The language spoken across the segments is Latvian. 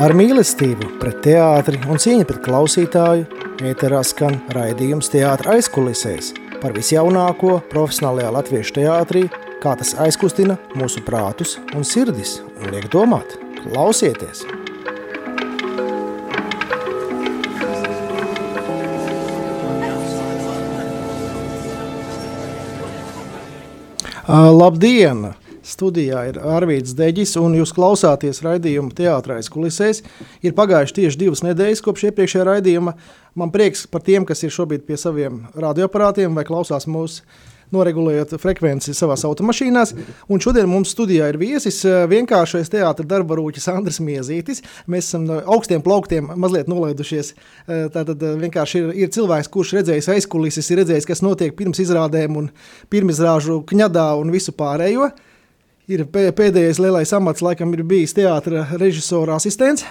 Ar mīlestību pret teātri un cīņu pret klausītāju ēterā skan raidījums teātra aizkulisēs par visjaunāko profesionālajā latviešu teātrī, kā tas aizkustina mūsu prātus un sirdis un liek domāt. Klausieties! Labdien! Studijā ir Arvīts Deģis, un jūs klausāties raidījuma teātrais kulisēs. Ir pagājuši tieši divas nedēļas kopš iepriekšējā raidījuma. Man prieks par tiem, kas ir šobrīd pie saviem radioaparātiem vai klausās mūsu noregulējot frekvenci savās automašīnās. Un šodien mums studijā ir viesis vienkāršais teātris darba rūķis Andris Miezītis. Mēs esam no augstiem plauktiem mazliet nolaidušies. Tātad vienkārši ir, ir cilvēks, kurš redzējis aizkulises, ir redzējis, kas notiek pirms izrādēm un pirmizrāžu kņadā un visu pārējo. Ir pēdējais lielais amats, laikam, ir bijis teātris režisora asistents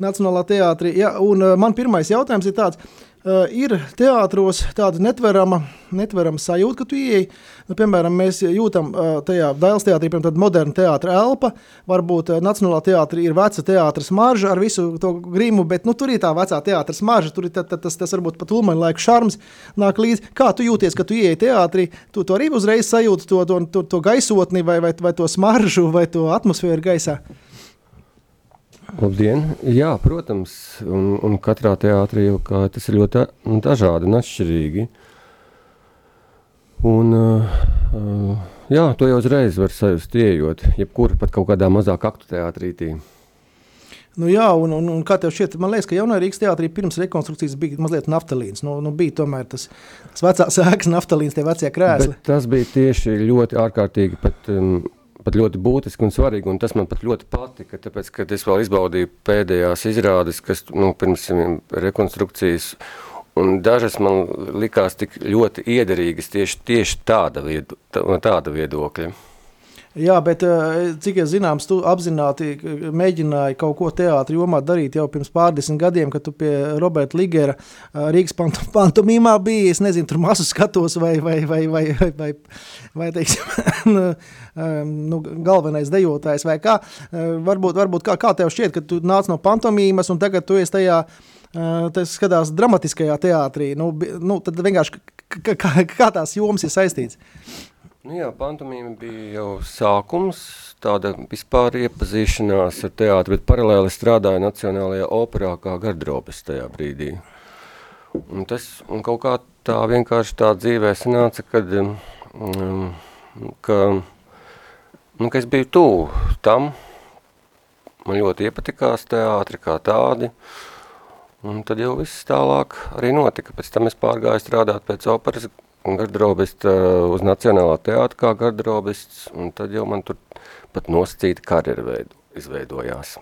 Nacionālā teātrī. Ja, un man pirmais jautājums ir tāds, ir teātros tāda netverama, netverama sajūta, ka tu ieej. Nu, piemēram, mēs jūtam uh, tajā Dāvidas teātrī, piemēram, moderna teātris elpa. Varbūt uh, Nacionālā teātrī ir veca teātris marža ar visu to grimu, bet nu, tur ir tā vecā teātris marža. Tur ir tā, tā, tas, tas varbūt pat ulmaņa laika šarms nāk līdzi. Kā tu jūties, kad tu ieej teātrī? Tu to arī uzreiz sajūti to, to, to, to gaisotni vai, vai, vai to smaržu vai to atmosfēru gaisā. Labdien! Jā, protams, un, un katrā teātrī jau tas ir ļoti nu, dažādi un atšķirīgi. Un, uh, jā, to jau uzreiz var sajust, ieejot, jebkur pat kaut kādā mazāk aktu teātrītī. Nu jā, un, un, un kā tev šķiet, man liekas, ka jaunā Rīgas teātrī pirms rekonstrukcijas bija mazliet naftalīns. Nu, nu bija tomēr tas, tas vecās ēkas naftalīns, tie vecie krēsli. Bet tas bija tieši ļoti ārkārtīgi pat um, pat ļoti būtiski un svarīgi, un tas man pat ļoti patika, tāpēc, kad es vēl izbaudīju pēdējās izrādes, kas nu, pirms rekonstrukcijas, un dažas man likās tik ļoti iederīgas tieši, tieši tāda, viedo, tāda viedokļa. Jā, bet eh, cik es zināms, tu apzināti mēģināji kaut ko teātri jomā darīt jau pirms pārdesmit gadiem, kad tu pie Roberta Ligera eh, Rīgas pantomīmā biji, es nezinu, tur masu skatos vai, vai, vai, vai, vai, vai, vai teiksim, nu, nu, galvenais dejotājs vai kā. Eh, varbūt, varbūt kā, kā tev šķiet, ka tu nāc no pantomīmas un tagad tu esi tajā tas skatās dramatiskajā teātrī, nu, nu tad vienkārši kā, kā tās jomas ir saistīts? Nu jā, pantomīma bija jau sākums, tāda vispār iepazīšanās ar teātri, bet paralēli strādāja Nacionālajā operā kā gardrobes tajā brīdī. Un tas, un kaut kā tā vienkārši tā dzīvē sanāca, kad, um, ka, nu, ka es biju tuvu tam, man ļoti iepatikās teātri kā tādi, un tad jau viss tālāk arī notika. Pēc tam es pārgāju strādāt pēc operas garderobists uz Nacionālā teātra kā garderobists, un tad jau man tur pat nosacīta karjera veidu, izveidojās.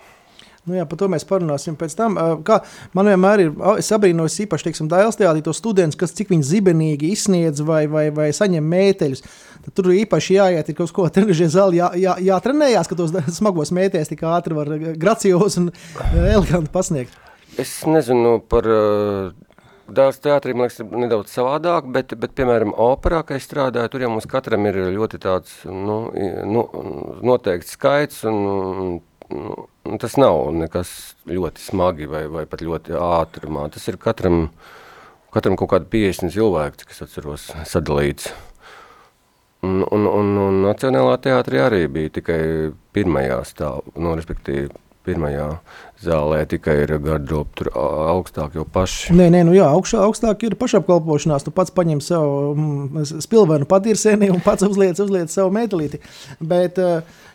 Nu jā, par to mēs parunāsim pēc tam. Kā man vienmēr ir, es abrīnojos īpaši, teiksim, Dailas teātrī tos studentus, kas cik viņi zibenīgi izsniedz vai, vai, vai saņem mēteļus. Tad tur īpaši jāiet ir kaut ko trenižē zāli, jā, jā, jātrenējās, ka tos smagos mētēs tik ātri var gracios un eleganti pasniegt. Es nezinu par Dārzs teātrī, man liekas, ir nedaudz savādāk, bet, bet, piemēram, operā, kad es strādāju, tur jau mums katram ir ļoti tāds, nu, nu noteikts skaits, un, un tas nav nekas ļoti smagi vai, vai pat ļoti ātrumā. Tas ir katram, katram kaut kāda 50 cilvēku, cik es atceros, sadalīts. Un, un, un, un Nacionālā teātrī arī bija tikai pirmajā stāv, nu, respektīvi, pirmajā zālē tikai ir garderoba, tur augstāk jau paši. Nē, nē, nu jā, augšā, augstāk ir pašapkalpošanās. Tu pats paņem savu mm, spilvenu patīrsēni un pats uzliec, uzliec savu metālīti. Bet,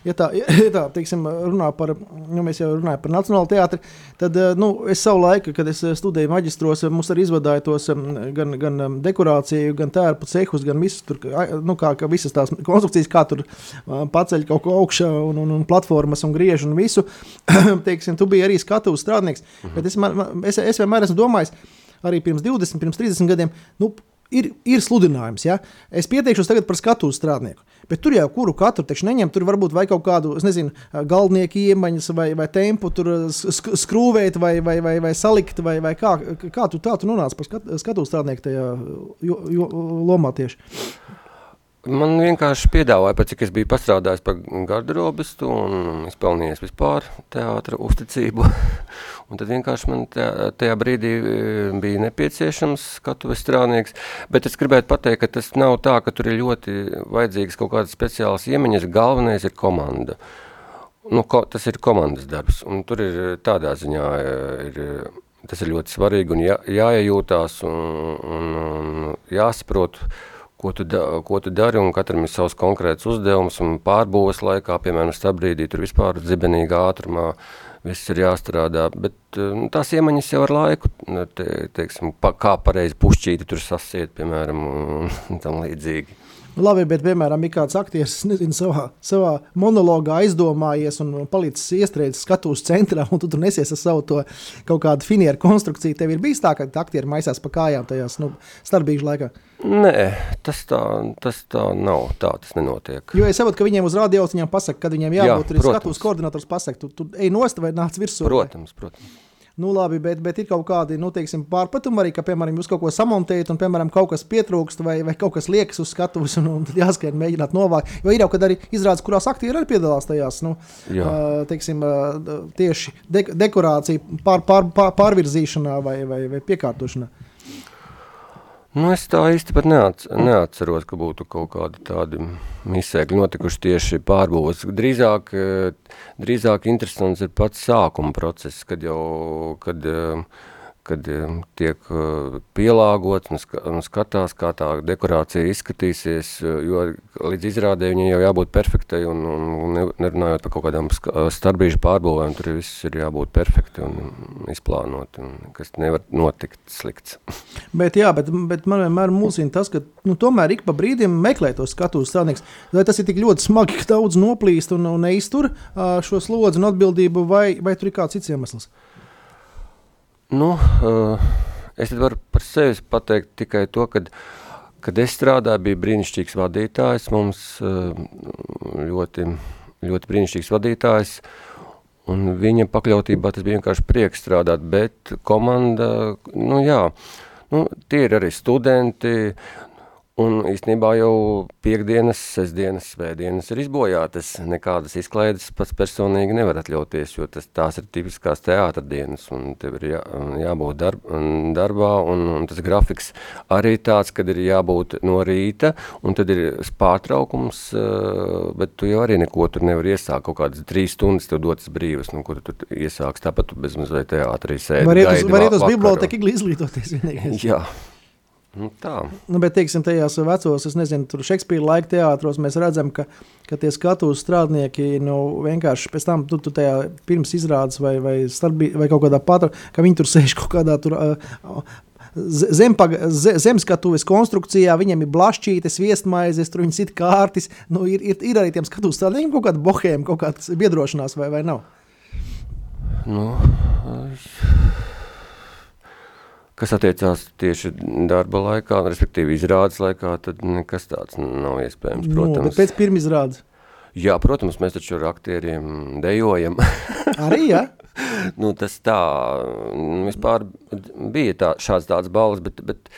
ja tā, ja tā teiksim, runā par, nu mēs jau runājam par Nacionālo teātri, tad, nu, es savu laiku, kad es studēju maģistros, mums arī izvadāja tos gan, gan dekorāciju, gan tērpu cehus, gan visus tur, nu, kā, kā visas tās konstrukcijas, kā tur paceļ kaut ko augšā un, un, un platformas un griež un visu. teiksim, tu biji arī skatuves strādnieks. Uh mhm. -huh. es, man, es, es vienmēr esmu domājis, arī pirms 20, pirms 30 gadiem, nu, ir, ir sludinājums. Ja? Es pieteikšos tagad par skatuves strādnieku. Bet tur jau kuru katru taču neņem. Tur varbūt vai kaut kādu, nezinu, galvnieku iemaņas vai, vai tempu tur sk skrūvēt vai, vai, vai, vai salikt, vai, vai kā, kā tu tā tu nonāc par skat, skatuves strādnieku tajā jo, jo, lomā tieši. Man vienkārši piedāvāja, pēc cik es biju pastrādājis par garderobistu un izpelnījies vispār teātra uzticību. un tad vienkārši man tajā, tajā brīdī e, bija nepieciešams skatuves strādnieks. Bet es gribētu pateikt, ka tas nav tā, ka tur ir ļoti vajadzīgas kaut kādas speciālas iemaņas. Galvenais ir komanda. Nu, ko, tas ir komandas darbs. Un tur ir tādā ziņā, e, ir, tas ir ļoti svarīgi un jā, jāiejūtās un, un, un jāsaprot, ko tu, da, ko tu dari, un katram ir savs konkrēts uzdevums, un pārbūves laikā, piemēram, stabrīdī, tur vispār dzibenīgā ātrumā, viss ir jāstrādā, bet nu, tās iemaņas jau ar laiku, nu, te, teiksim, pa, kā pareizi pušķīti tur sasiet, piemēram, un tam līdzīgi. Labi, bet, piemēram, ir kāds aktieris, nezinu, savā, savā monologā aizdomājies un palicis iestrēdzis skatuves centrā, un tu tur nesies ar savu to kaut kādu finieru konstrukciju. Tev ir bijis tā, ka aktieri maisās pa kājām tajās nu, starpbrīžu laikā? Nē, tas tā, tas tā nav. Tā tas nenotiek. Jo es saprotu, ka viņiem uz radiauciņām pasaka, kad viņiem jābūt Jā, skatuves koordinators pasaka, tu, tu ej nost vai nāc virsū. Protams, protams. Nu, labi, bet, bet ir kaut kādi nu, teiksim, pārpratumi arī, ka, piemēram, jūs kaut ko samontējat, un, piemēram, kaut kas pietrūkst, vai, vai kaut kas liekas uz skatuves, un, un jāskrien mēģināt novākt. Jo ir jau, kad arī izrādes, kurās aktieri arī piedalās tajās, nu, Jā. teiksim, tieši de dekorācija, pār, pār, pār, pārvirzīšanā vai, vai, vai piekārtošanā. Nu, es tā īsti pat neats, neatceros, ka būtu kaut kādi tādi misēkļi notikuši tieši pārbūves. Drīzāk, drīzāk interesants ir pats sākuma process, kad jau, kad uh, kad tiek eh, pielāgots un skatās, kā tā dekorācija izskatīsies, eh, jo līdz izrādē viņai jau jābūt perfektai un, un nerunājot par kaut kādām starpbrīžu pārbūvēm, tur viss ir jābūt perfekti un izplānot, un kas nevar notikt slikts. Bet jā, bet, bet man vienmēr mulsina tas, ka nu, tomēr ik pa brīdim meklē tos skatuves strādnieks, vai tas ir tik ļoti smagi, ka daudz noplīst un, un neiztur šo slodzi un atbildību, vai, vai tur ir kāds cits iemesls? Nu, uh, es varu par sevi pateikt tikai to, ka, kad es strādāju, bija brīnišķīgs vadītājs, mums uh, ļoti, ļoti brīnišķīgs vadītājs, un viņa pakļautībā tas bija vienkārši prieks strādāt, bet komanda, nu jā, nu, tie ir arī studenti, Un īstenībā jau piekdienas, sestdienas, svētdienas ir izbojātas. Nekādas izklaides pats personīgi nevar atļauties, jo tas, tās ir tipiskās teātra dienas, un tev ir jā, jābūt darb, darbā, un, un tas grafiks arī tāds, kad ir jābūt no rīta, un tad ir pārtraukums, eh, bet tu jau arī neko tur nevar iesākt, kaut kādas trīs stundas tev dotas brīvas, nu, kur tu iesāks, tāpat tu bezmazliet teātrī sēdi. Var iet uz, var iet uz biblioteki izglītoties vienīgais. Jā. Nu, tā. Nu, bet, teiksim, tajās vecos, es nezinu, tur Šekspīra laika teātros mēs redzam, ka, ka tie skatuves strādnieki nu, vienkārši pēc tam, tu, tu tajā pirms izrādes vai, vai, starpī, vai kaut kādā patra, ka viņi tur sēž kaut kādā tur. Uh, zemeskatuves konstrukcijā viņiem ir blašķītes, viestmaizes, tur viņi sit kārtis. Nu, ir, ir, ir arī tiem skatuves strādniekiem kaut kāda bohēma, kaut kāda biedrošanās vai, vai nav? Nu, es kas attiecās tieši darba laikā, respektīvi izrādes laikā, tad nekas tāds nav iespējams, nu, protams. Nu, pēc pirmizrādes? Jā, protams, mēs taču ar aktieriem dejojam. Arī, ja? nu, tas tā, vispār bija tā, šāds tāds balvas, bet, bet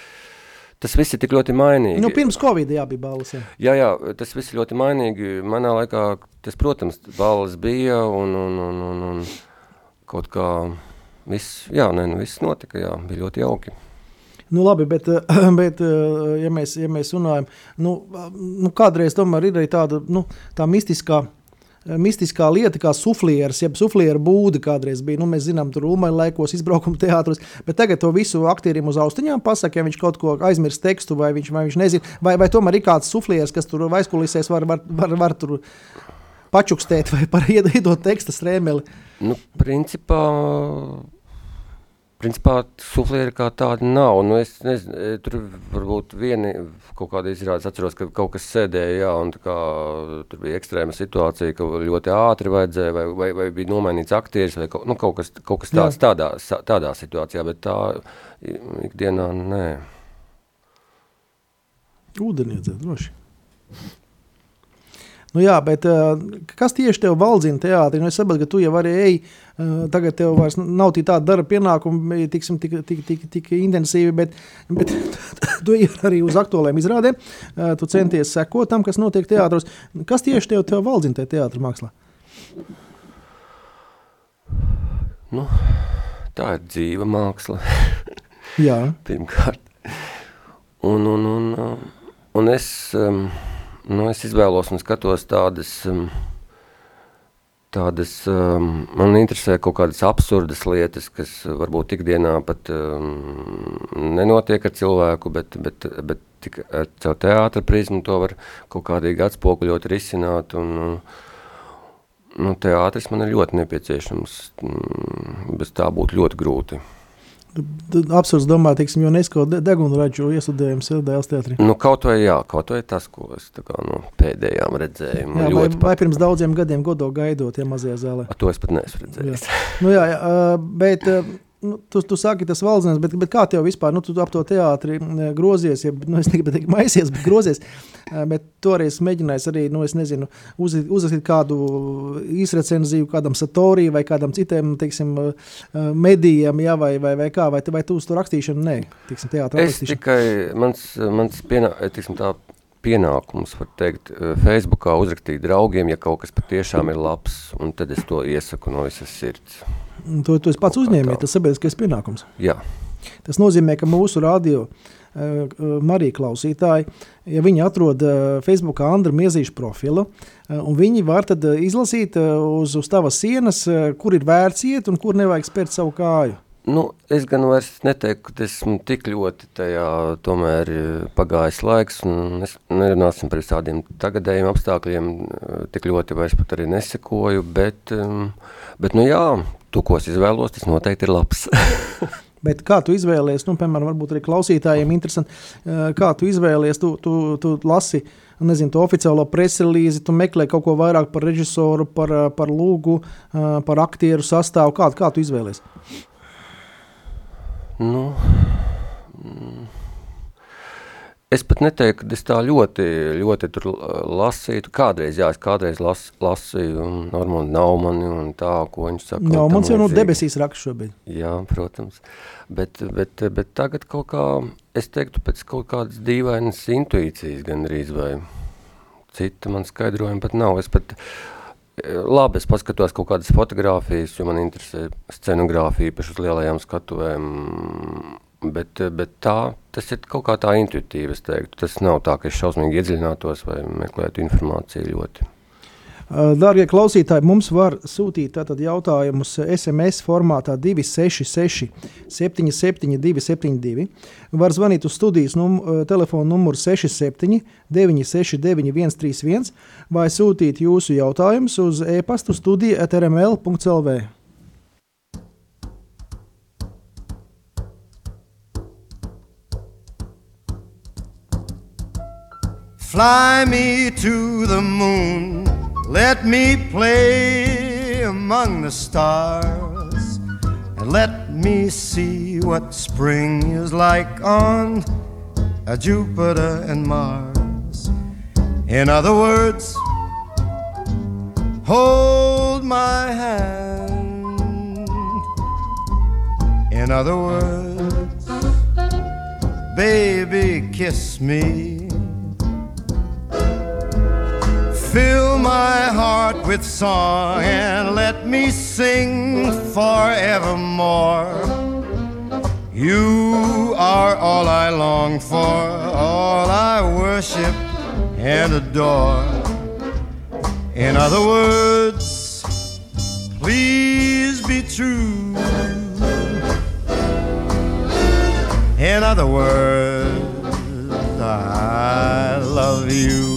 tas viss ir tik ļoti mainīgi. Nu, pirms Covid jā, bija balvas, jā. Jā, jā, tas viss ir ļoti mainīgi. Manā laikā tas, protams, balvas bija un, un, un, un, un kaut kā viss, jā, nē, nu, viss notika, jā, bija ļoti jauki. Nu, labi, bet, bet ja, mēs, ja mēs runājam, nu, nu, kādreiz tomēr ir arī tāda nu, tā mistiskā. Mistiskā lieta, kā suflieris, jeb suflieru būda kādreiz bija. Nu, mēs zinām, tur Ulmaņa laikos, izbraukuma teātros, bet tagad to visu aktierim uz austiņām pasaka, ja viņš kaut ko aizmirst tekstu, vai viņš, vai viņš nezina, vai, vai tomēr ir kāds suflieris, kas tur aizkulisēs var, var, var, var tur pačukstēt vai par iedot teksta strēmeli. Nu, principā, principā suflieri kā tāda nav. Nu, es nezinu, e, tur varbūt vieni kaut kāda izrādes atceros, ka kaut kas sēdēja, jā, un kā, tur bija ekstrēma situācija, ka ļoti ātri vajadzēja, vai, vai, vai bija nomainīts aktieris, vai kaut, nu, kaut, kas, kaut kas tāds tādā, tādā situācijā, bet tā ikdienā nē. Ūdeni iedzēt droši. Nu, jā, bet uh, kas tieši tev valdzina teātrī? Nu, es saprotu, ka tu jau arī ej, uh, tagad tev vairs nav tāda darba pienākuma, tiksim, tik, tik, tik, tik intensīvi, bet, bet tu ir arī uz aktuāliem izrādēm, tu centies sekot tam, kas notiek teātros. Kas tieši tev, tev valdzina tajā teātra mākslā? Nu, tā ir dzīva māksla. Jā. Pirmkārt. Un, un, un, un es, nu, es izvēlos un skatos tādas, tādas, man interesē kaut kādas absurdas lietas, kas varbūt ikdienā pat nenotiek ar cilvēku, bet, bet, bet tik, caur teātra prizmu to var kaut kādīgi atspoguļot, risināt un nu, teātris man ir ļoti nepieciešams. Mm, bez tā būtu ļoti grūti. Absurds domā, teiksim, degunu raģu iestudējums ir Dēls teatrī. Nu, kaut vai jā, kaut vai tas, ko es kā no pēdējām redzēju. Jā, vai, vai pirms daudziem gadiem godo gaidot, ja mazajā zālē. A, to es pat neesmu redzējis. Jā. Nu, jā, jā, bet nu, tu, tu saki, tas valdzinieks, bet, bet kā tev vispār, nu, tu ap to teātri grozies, ja, nu, es negribu teikt maisies, bet grozies, bet toreiz mēģinājis arī, nu, es nezinu, uz, uzrakstīt kādu īsrecenziju kādam satorī vai kādam citiem, teiksim, medijam, jā, vai, vai, vai kā, vai, vai tu uz to rakstīšanu, nē, teiksim, teātra Es tikai, mans, mans pienā, teiksim, tā pienākums, var teikt, Facebookā uzrakstīt draugiem, ja kaut kas patiešām ir labs, un tad es to iesaku no visas sirds. To, to es pats uzņēmu, tas sabiedriskais pienākums. Jā. Tas nozīmē, ka mūsu radio Marija klausītāji, ja viņi atrod uh, Facebookā Andra Miezīša profilu, un viņi var tad izlasīt uz, uz tavas sienas, kur ir vērts iet un kur nevajag spērt savu kāju. Nu, es gan vairs neteiktu, ka esmu tik ļoti tajā tomēr pagājis laiks, un es nerunāsim par visādiem tagadējiem apstākļiem, tik ļoti vairs pat arī nesekoju, bet, bet nu jā, tu, ko es izvēlos, tas noteikti ir labs. Bet kā tu izvēlējies, nu, piemēram, varbūt arī klausītājiem interesanti, kā tu izvēlējies, tu, tu, tu lasi, nezinu, to oficiālo preselīzi, tu meklē kaut ko vairāk par režisoru, par, par lūgu, par aktieru sastāvu, kā, kā tu izvēlējies? Nu, mm. Es pat neteiktu, ka es tā ļoti, ļoti tur lasītu. Kādreiz, jā, es kādreiz las, lasīju Normandu Naumani un tā, ko viņš saka. Naumans jau no debesīs raksta šobrīd. Jā, protams. Bet, bet, bet tagad kaut kā, es teiktu, pēc kaut kādas dīvainas intuīcijas gandrīz vai cita man skaidrojuma pat nav. Es pat, labi, es paskatos kaut kādas fotogrāfijas, jo man interesē scenogrāfija, īpaši uz lielajām skatuvēm, Bet, bet tā, tas ir kaut kā tā intuitīvi, es teiktu. Tas nav tā, ka es šausmīgi iedziļinātos vai meklētu informāciju ļoti. Dārgie klausītāji, mums var sūtīt jautājumus SMS formātā 266 77 272. Var zvanīt uz studijas num, telefonu numuru 67 969 131 vai sūtīt jūsu jautājumus uz e-pastu studija atrml.lv. Fly me to the moon, let me play among the stars, and let me see what spring is like on a Jupiter and Mars. In other words, hold my hand. In other words, baby, kiss me. Fill my heart with song and let me sing forevermore. You are all I long for, all I worship and adore. In other words, please be true. In other words, I love you.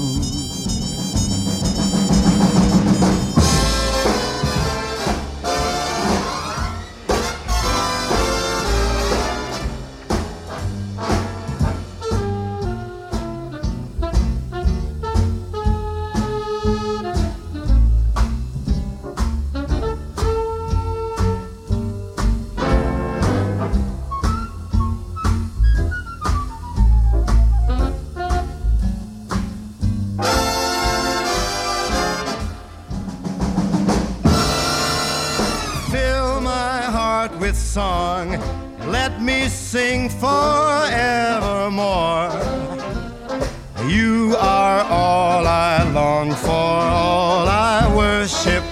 You are all I long for, all I worship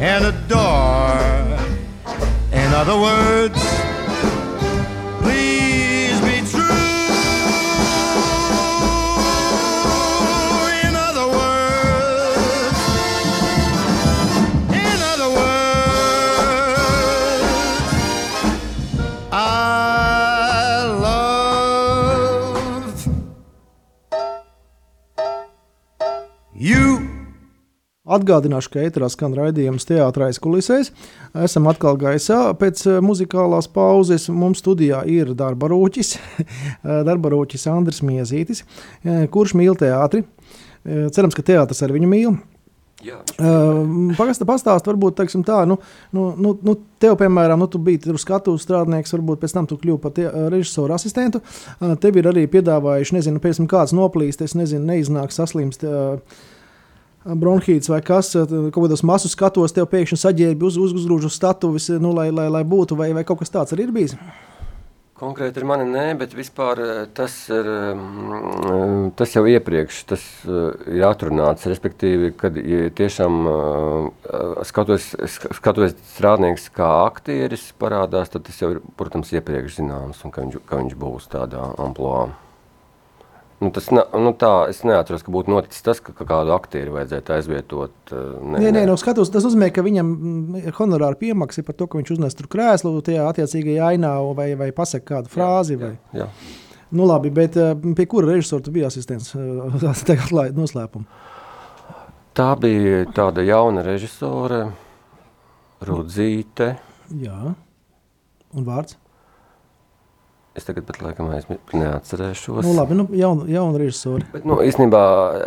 and adore. In other words, Atgādināšu, ka ēterā skan raidījums teātris kulisēs. Esam atkal gaisā pēc eh, muzikālās pauzes. Mums studijā ir darba rūķis, darba rūķis Andris Miezītis, eh, kurš mīl teātri. Eh, Cerams, ka teātris ar viņu mīl. Jā, Pagaidā pastāstīt, varbūt teiksim, tā, nu, nu, nu, nu, tev, piemēram, nu, tu biji tur skatuves strādnieks, varbūt pēc tam tu kļuvi par režisoru asistentu. Uh, Tev ir arī piedāvājuši, nezinu, piemēram, kāds noplīst, es nezinu, neiznāk saslimst. Uh, Bronhīts vai kas, uh, kaut kādos masu skatos, tev pēkšņi saģērbi uz, uz, uzgrūž uz statuves, nu, lai, lai, lai būtu, vai, vai kaut kas tāds arī ir bijis. Konkrēti ar mani nē, bet vispār eh, tas ir, mm, tas jau iepriekš tas eh, ir atrunāts. Respektīvi, kad ja tiešām eh, skatos, skatos strādnieks kā aktieris parādās, tad tas jau ir, protams, iepriekš zināms, un ka viņš, ka viņš būs tādā amplitūdā. Nu, tas ne, nu tā, es neatceros, ka būtu noticis tas, ka, ka kādu aktieru vajadzētu aizvietot. eh, Ne, Nē, nē, no skatos, tas nozīmē, ka viņam mm, ir honorāra piemaksa par to, ka viņš uznes tur krēslu tajā attiecīgajā ainā vai, vai pasaka kādu frāzi. Vai. Jā. Nu, labi, bet eh, pie kura režisora tu biji asistents? Eh, Tagad atklājiet noslēpumu. Tā bija tāda jauna režisore, Rudzīte. Jā, un vārds. Es tagad pat laikam neatcerēšos. Nu, labi, nu, jauna, jauna režisora. Bet, nu, īstenībā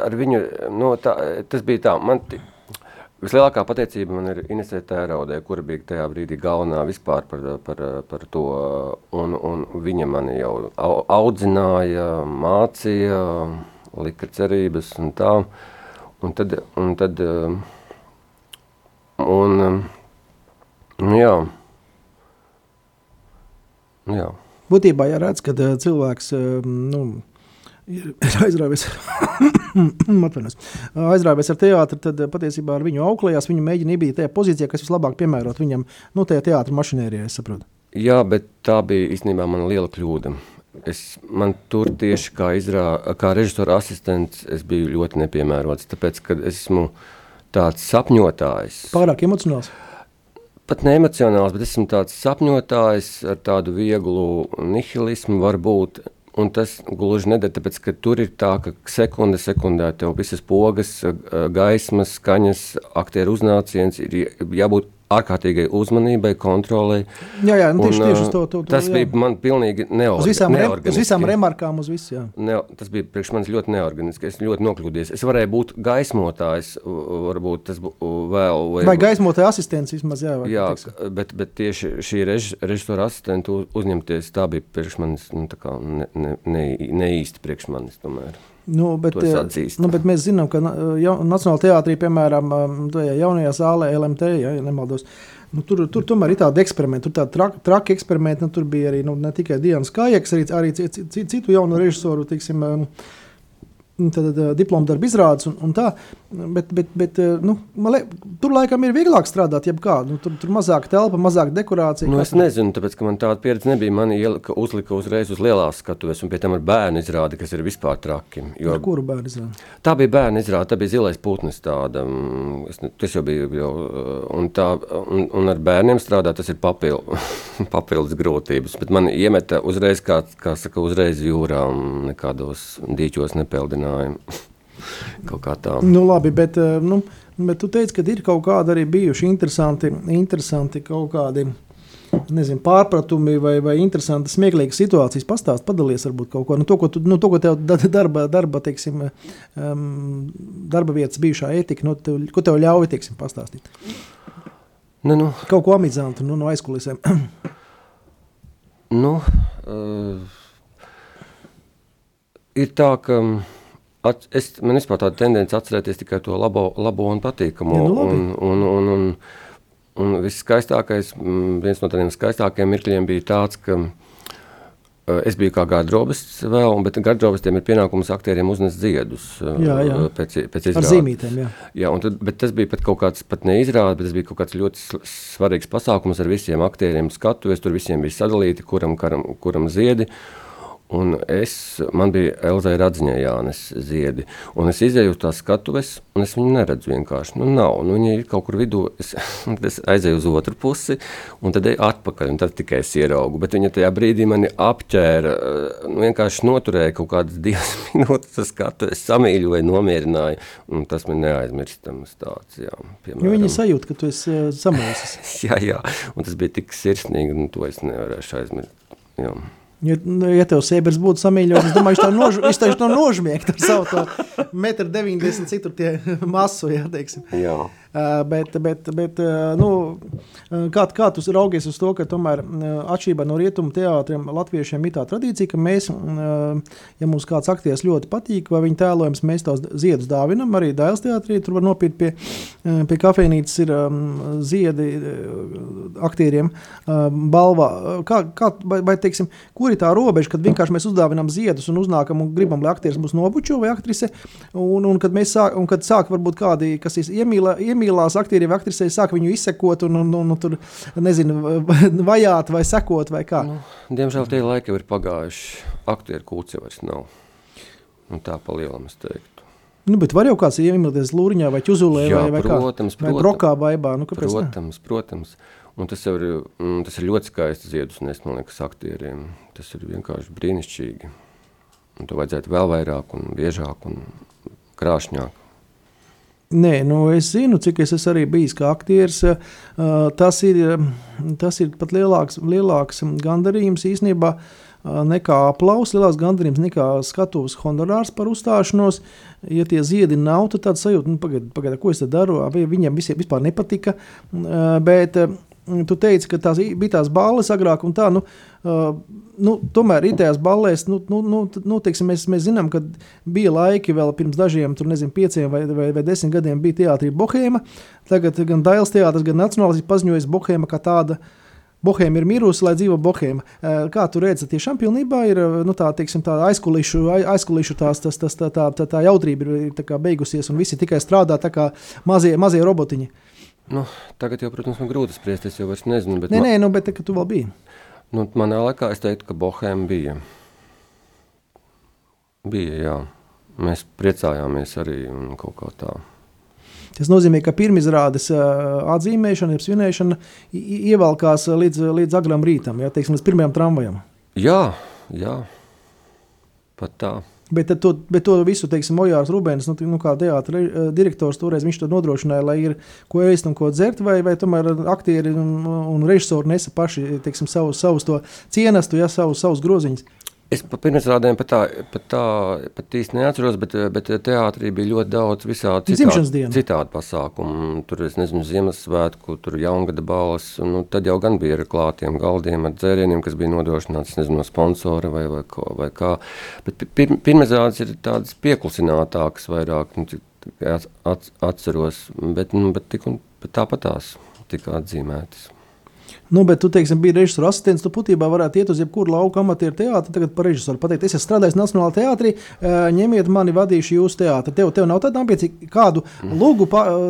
ar viņu nu, tā, tas bija tā. Man vislielākā pateicība man ir Inesē Tēraudē, kura bija tajā brīdī galvenā vispār par, par, par to. Un, un viņa mani jau au- audzināja, mācīja, lika cerības un tā. Un tad, un tad un, nu, jā. Nu, jā. Būtībā, ja redz, ka eh, cilvēks eh, nu, ir aizrāvies, aizrāvies ar teātri, tad eh, patiesībā ar viņu auklējās, viņu mēģina iebīt tajā pozīcijā, kas vislabāk piemērot viņam, nu, tajā teātra mašinērijā, es saprotu. Jā, bet tā bija īstenībā mana liela kļūda. Es, man tur tieši kā, izrā, kā režisora asistents es biju ļoti nepiemērots, tāpēc, ka esmu tāds sapņotājs. Pārāk emocionāls. Pat ne emocionāls, bet esmu tāds sapņotājs ar tādu vieglu nihilismu varbūt. Un tas gluži nedara, tāpēc, ka tur ir tā, ka sekunde sekundē tev visas pogas, gaismas, skaņas, aktieru uznāciens ir jābūt ārkārtīgai uzmanībai, kontrolei. Jā, jā, nu, tieši, Un, tieši uz to. to, to Tas jā. bija man pilnīgi neorganiski. Uz visām, re, uz visām remarkām, uz visu. Jā. Ne, tas bija priekš manis ļoti neorganiski. Es ļoti nokļūdījos. Es varēju būt gaismotājs, varbūt tas būtu vēl. Vai gaismotāja asistents vismaz, jā. vai Jā, bet, bet tieši šī rež, režisora asistenta uzņemties, tā bija priekš manis nu, ne, ne, ne, ne īsti priekš manis. Tomēr. Nu, bet, eh, nu, bet mēs zinām, ka na- ja, Nacionālajā teātrī, piemēram, um, tajā jaunajā zālē, LMT, ja, ja nemaldos, nu, tur, tur tomēr ir tādi eksperimenti, tur tādi traki, traki eksperimenti. Nu, tur bija arī nu, ne tikai Dienas Kājaks, arī, arī ci- ci- ci- citu jaunu režisoru. Tiksim, um, Tad uh, diplomu darbu izrādes un, un tā. Bet, bet, bet uh, nu, liek, tur laikam ir vieglāk strādāt, jebkā. Nu, tur, tur mazāk telpa, mazāk dekorācija. Nu, kā es nezinu, tāpēc, man tāda pieredze nebija. Man ielika, uzlika uzreiz uz lielās skatuves, un pie tam ar bērnu izrādi, kas ir vispār traki. Jo Ar kuru bērnu izrādi? Tā bija bērnu izrāde, tā bija zilais putns. Tāda, mm, tas jau bija. Jau, un, tā, un, un ar bērniem strādāt, tas ir papil, papildus grūtības. Bet man iemeta uzreiz, kā, kā saka, uzreiz jūrā, un nekādos dīķos nepeldināja. Kaut kā tā. Nu, labi, bet, eh, nu, bet tu teici, ka ir kaut kādi arī bijuši interesanti, interesanti kaut kādi. Nezinu, pārpratumi vai, vai interesanti, smieklīgas situācijas. Pastāst, padalies varbūt kaut ko nu, to, ko, tu, no to, ko tev da- darba, darba, teiksim, um, darba vietas bijušā etika, no tev, ko tev ļauj teiksim, pastāstīt. Nu, nu, Kaut ko amizantu nu, no aizkulisēm. nu, uh, ir tā, ka. At, es, man vispār tāda tendence atcerēties tikai to labo, labo un patīkamo. Ja, nu labi. un, un, un, un, un viss skaistākais, viens no tādiem skaistākajiem mirkļiem bija tāds, ka Es biju kā garderobists vēl, bet garderobistiem ir pienākums aktieriem uznest ziedus. Jā, jā. Pēc, pēc izrādes. Ar zīmītēm, jā. Jā, un tad, bet tas bija pat kaut kāds, pat neizrāde, bet tas bija kaut kāds ļoti svarīgs pasākums ar visiem aktieriem skatuves. Tur visiem bija sadalīti, kuram, kuram, kuram ziedi. Uh, Un es, man bija Elzai Radziņai Jānis ziedi, un es izēju uz tās skatuves, un es viņu neredzu vienkārši. Nu, nav, nu, viņa ir kaut kur vidū, es, es aizēju uz otru pusi, un tad eju atpakaļ, un tad tikai es ieraugu. Bet viņa tajā brīdī mani apķēra, nu, vienkārši noturēja kaut kādas divas minūtes uz skatuves, samīļoja, nomierināja, un tas man neaizmirstams tāds, jā. Piemēram. Jo viņa sajūt, ka tu esi uh, samulsis. jā, jā, un tas bija tik sirsnīgi, un to es nevarēšu aizmirst, jā. Ja, nu, ja tev sievietes būtu samīļotas, es domāju, viņš nož, viņš to nožmiegt ar savu 1,90 m, cik tur tie masu, jā, teiksim. Jā. Uh, bet, bet, bet uh, nu, kā, kā tu raugies uz to, ka tomēr atšķirībā no rietumu teātriem latviešiem ir tā tradīcija, ka mēs, ja mums kāds aktieris ļoti patīk, vai viņa tēlojums, mēs tos ziedus dāvinam, arī Dēls teātrī, tur var nopirkt pie, pie kafejnīcas ir ziedi aktieriem balvā. Kā, kā, vai, vai, teiksim, kur ir tā robeža, kad vienkārši mēs uzdāvinam ziedus un uznākam un gribam, lai aktieris mūs nobučo vai aktrise, un, un kad mēs sāk, un kad sāk varbūt kādi, kas iemīlē, iemīlē iemīlās aktieri vai aktrisei, sāk viņu izsekot un, un, un, un tur, nezinu, vajāt vai sekot vai kā. Nu, diemžēl tie laiki jau ir pagājuši. Aktieru jau vairs nav. Un tā pa lielam es teiktu. Nu, bet var jau kāds iemīlēties Lūriņā vai Čuzulē Jā, vai, vai protams, kā? Vai Brokā vaibā, nu kāpēc Protams, ne? protams. Un tas, ir, mm, tas ir ļoti skaisti ziedus nes, man liekas, aktieriem. Tas ir vienkārši brīnišķīgi. Un to vajadzētu vēl vairāk un biežāk un krāšņāk. Nē, nu es zinu, cik es esmu arī bijis kā aktieris. Tas ir, tas ir pat lielāks, lielāks gandarījums īstenībā nekā aplausa, lielāks gandarījums nekā skatuves honorārs par uzstāšanos. Ja tie ziedi nav, tad tāds sajūta, nu, pagaidi, pagaid, ko es daru, viņiem visiem vispār nepatika. Bet tu teici, ka tās bija tās balles agrāk un tā. Nu, Uh, nu, tomēr itējās ballēs, nu, nu, nu, nu, teiksim, mēs, mēs zinām, ka bija laiki vēl pirms dažiem, tur, nezinu, pieciem vai, vai, vai desmit gadiem bija teātrī Bohēma. Tagad gan Dailas teātris, gan Nacionālais ir paziņojis Bohēma kā tāda. Bohēma ir mirusi, lai dzīvo Bohēma. Kā tu redzi, tiešām pilnībā ir nu, tā, teiksim, tā aizkulišu, aizkulišu tās, tas, tas, tā, tā, tā, tā jautrība ir tā beigusies un visi tikai strādā tā kā mazie, mazie robotiņi. Nu, tagad jau, protams, man grūti spriest, es jau vairs nezinu. Nē, nē, nu, bet tu vēl biji. Nu, manā laikā es teiktu, ka Bohēma bija. Bija, jā. Mēs priecājāmies arī kaut kā tā. Tas nozīmē, ka pirmizrādes atzīmēšana, ir svinēšana, ievelkās līdz, līdz agram rītam, ja, teiksim, līdz pirmajam tramvajam. Jā, jā, pat tā. Bet to, bet to visu, teiksim, Mojārs Rubēns, nu, nu, kā teātris eh, direktors, toreiz viņš to nodrošināja, lai ir ko ēst un ko dzert, vai, vai tomēr aktieri un, un režisori nesa paši, teiksim, savus, savus to cienestu, ja, savus, savus groziņus. Es par pirmsrādēm pat tā, pat tā pat īsti neatceros, bet, bet teātrī bija ļoti daudz visādi citādi, citādi pasākumu. Tur, es nezinu, Ziemassvētku, tur jaungada balvas, nu, tad jau gan bija ar klātiem galdiem, ar dzērieniem, kas bija nodrošināts, nezinu, no sponsora vai, vai, ko, vai kā. Bet pir, pirmsrādes ir tādas pieklusinātākas vairāk, nu, atceros, bet, nu, bet, tik un, bet tāpatās tika atzīmētas. Nu, bet tu, teiksim, biji režisora asistents. Tu būtībā varētu iet uz jebkuru lauku amatieru teātri, tagad par režisoru pateikt, es esmu strādājis Nacionālajā teātrī, ņemiet mani, vadīšu jūsu teātri. Tev, tev nav tāda ambīcija, kādu lūgu,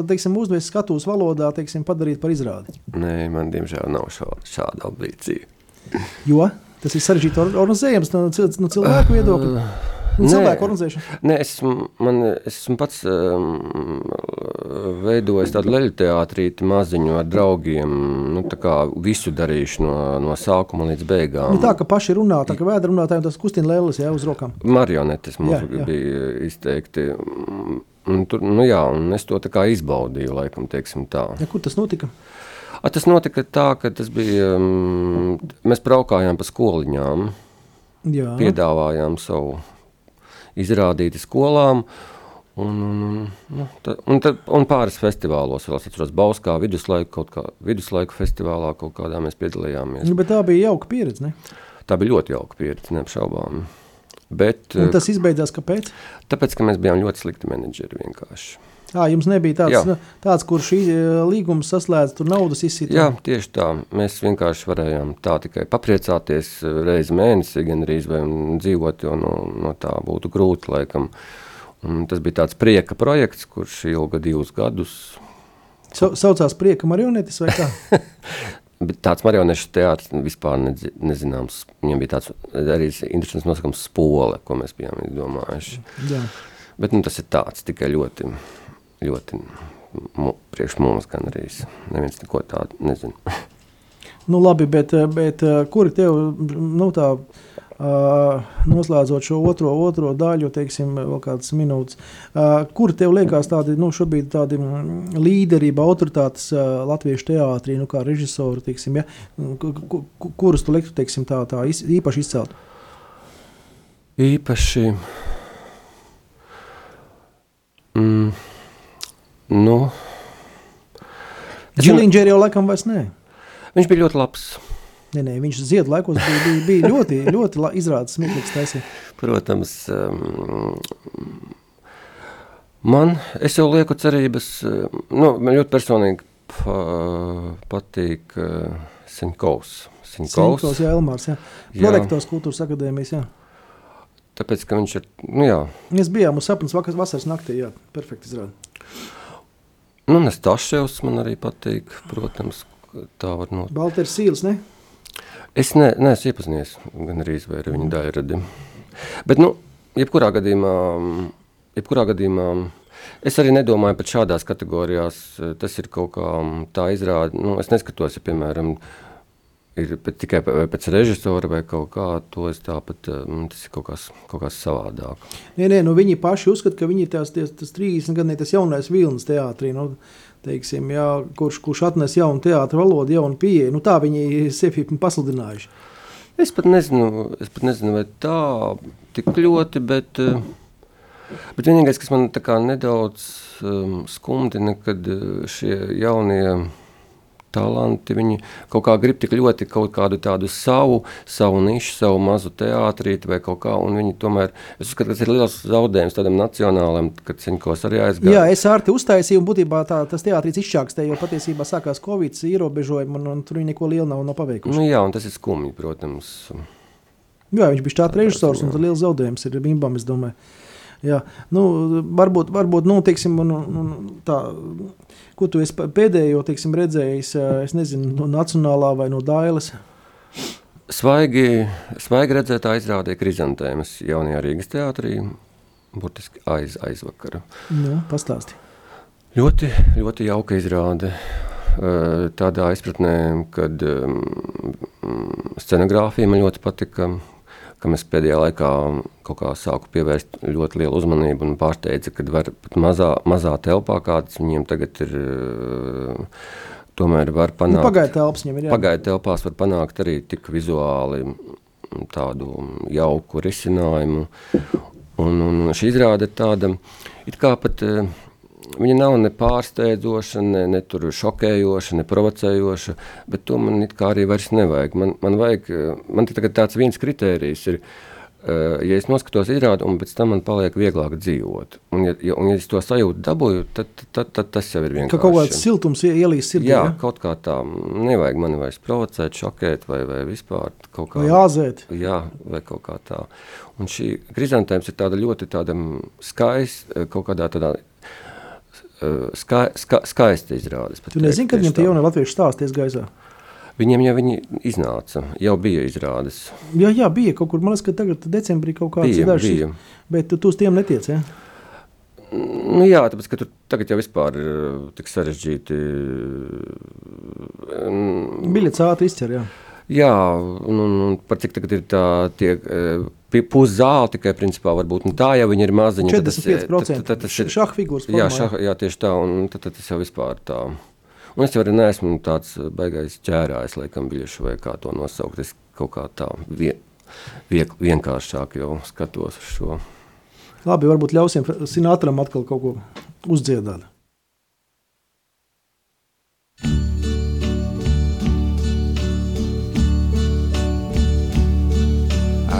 teiksim, uzvest skatuves valodā, teiksim, padarīt par izrādi? Nē, man diemžēl nav šāda, šāda ambīcija. Jo tas ir sarežģīti organizējams no, no cilvēku viedokļa. Nu, cilvēku organizēšana? Nē, es, man, es esmu pats um, veidojis tādu leļu teātrīti maziņu ar draugiem. Nu, visu darīšu no, no sākuma līdz beigām. Nu, tā kā paši runā, tā kā vēdra runātāji, tas kustina lēlis jā, uz rokām. Marionetes mums jā, jā. bija izteikti. Un tur, nu jā, un es to izbaudīju, laikam, tā. Ja, kur tas notika? A, tas notika tā, ka tas bija, um, mēs braukājām pa skoliņām, jā. piedāvājām savu izrādīti skolām. Un, un, nu, tā, un, tad, un pāris festivālos, vēl atceros, Bauskā viduslaiku, kaut kā viduslaiku festivālā kaut kādā mēs piedalījāmies. Nu, bet tā bija jauka pieredze, ne? Tā bija ļoti jauka pieredze, neapšaubām. Bet, un tas izbeidzās kāpēc? Tāpēc, ka mēs bijām ļoti slikti menedžeri vienkārši. Tā jums nebija tāds, Jā. nu, tāds kur šī eh, līguma saslēdz, tur naudas izsita. Jā, tieši tā. Mēs vienkārši varējām tā tikai papriecāties reizi mēnesī, gan arī dzīvot, jo no, no tā būtu grūti laikam. Un tas bija tāds prieka projekts, kurš ilga divus gadus. Sa saucās prieka marionetis vai kā? Bet tāds marionešu teātris vispār nedzi, nezināms. Viņam bija tāds arī interesants nosaukums spole, ko mēs bijām domājuši. Jā. Bet nu, tas ir tāds tikai ļoti, ļoti mu, priekš mums gan arī. Neviens neko tādu nezina. Nu, labi, bet, bet kuri tev nu, tā, uh, noslēdzot šo otro, otro daļu, teiksim, vēl kādas minūtes, uh, kuri tev liekas tādi, nu, šobrīd tādi mm, līderība, autoritātes uh, latviešu teātrī, nu, kā režisori, teiksim, ja? Ku- ku- ku- kurus tu liktu, teiksim, tā, tā iz, īpaši izcelt? Īpaši. Mm, nu, Džiliņģeri jau laikam vairs nē. Viņš bija ļoti labs. Nē, nē, viņš ziedu laikos bija, bija, bija ļoti, ļoti izrādes smieklīgs taisīt. Protams, um, man, es jau lieku cerības, um, nu, man ļoti personīgi pa, patīk uh, Sinkovs. Sinkos, Sinkovs, jā, Elmārs, jā. Prorektors kultūras akadēmijas, jā. tāpēc, ka viņš ir, nu jā, Mēs bijām uz sapnes vakar, vasaras naktī, jā, perfekti izrāda. Nu, Nestaševs man arī patīk, protams, tā var not. Balters Sīls, ne? Es ne, neesmu iepazinies gan arī ar viņa daļradi. Bet, nu, jebkurā gadījumā, jebkurā gadījumā es arī nedomāju pat šādās kategorijās. Tas ir kaut kā tā izrāda. Nu, es neskatos, ja, piemēram, ir tikai pē- pēc režisora vai kaut kā, es tāpat, mm, tas ir kaut kas, kaut kas savādāk. Nē, nē, nu viņi paši uzskata, ka viņi ir tās, ties, tas 30 gadu, tas jaunais vilnis teātrī, nu, teiksim, jā, kurš, kurš atnes jaunu teātra valodu, jaunu pieeju. Nu, tā viņi sevi pasludinājuši. Es pat nezinu, es pat nezinu vai tā tik ļoti, bet, eh, bet vienīgais, kas man nedaudz um, skumdina, kad eh, šie jaunie talanti, viņi kaut kā grib tik ļoti kaut kādu tādu savu, savu nišu, savu mazu teātrīti vai kaut kā, un viņi tomēr, es uzskatu, ka tas ir liels zaudējums tādam nacionālam, kad Ciņkos arī aizgāja. Jā, es ar te uztaisīju, un būtībā tā, tas teātris izšķākstē, jo patiesībā sākās Covid ierobežojumi, un, un tur viņi neko lielu nav, nav paveikuši. Nu jā, un tas ir skumji, protams. Jā, viņš bija tāds režisors, un tas liels zaudējums ir Bimbam, es domāju. Jā, nu, varbūt, varbūt nu, teiksim, un, un, tā, ko tu esi pēdējo teiksim, redzējis, es nezinu, no Nacionālā vai no Dailes. Svaigi, svaigi redzētā izrādīja krizantēmas jaunajā Rīgas teātrī, burtiski aiz, aizvakara. Nu, pastāsti. Ļoti, ļoti jauka izrāde. Tādā izpratnē, kad scenogrāfija man ļoti patika, ka mēs pēdējā laikā kaut kā sāku pievērst ļoti lielu uzmanību un pārsteidza, kad var pat mazā, mazā telpā, kādas viņiem tagad ir, eh, tomēr var Nu, panākt. Pagaidā telpas viņam ir jā. Pagaidu telpās var panākt arī tik vizuāli tādu jauku risinājumu. Un, un šī izrāde ir tāda, it kā pat eh, viņa nav ne pārsteidzoša, ne, ne tur šokējoša, ne provocējoša, bet to man it kā arī vairs nevajag. Man, man vajag, eh, man tagad tāds viens kritērijs ir, eh, ja es noskatos izrādi, un pēc tam man paliek vieglāk dzīvot. Un ja, ja, un ja es to sajūtu dabūju, tad, tad, tad, tad tas jau ir vienkārši. Ka kaut kāds siltums ie- ielīs sirdī, Jā, ja? kaut kā tā. Nevajag mani vairs provocēt, šokēt vai, vai vispār kaut kā vai āzēt. Jā, vai kaut kā tā. Un šī krizantēms ir tāda ļoti tāda skaista, kaut kādā tādā eh, ska, ska, skaista izrādes. Tu nezini, kad viņam tie jaunie latvieši stāsties gaisā? Viņiem jau viņi iznāca, jau bija izrādes. Jā, jā, bija kaut kur, man liekas, ka tagad decembrī kaut kāds Bija, dažs, bija. bet tu, tu uz tiem netiec, ja? Nu, jā, tāpēc, ka tur tagad jau vispār ir eh, tik sarežģīti. mm, Biļets ātri izcer, jā. Jā, un, un, un par cik tagad ir tā tie eh, puszāle tikai principā varbūt, un tā jau viņi ir maziņa. tad tas ir- 45% tad- tas ir- šaha figūras Jā, šah, jā, tieši tā, un tad, tad tas jau vispār tā. Un es jau arī neesmu tāds baigais ķērājs, laikam, biļešu vai kā to nosaukt. Es kaut kā tā vien, viek, vienkāršāk jau skatos uz šo. Labi, varbūt ļausim Sinatram atkal kaut ko uzdziedāt.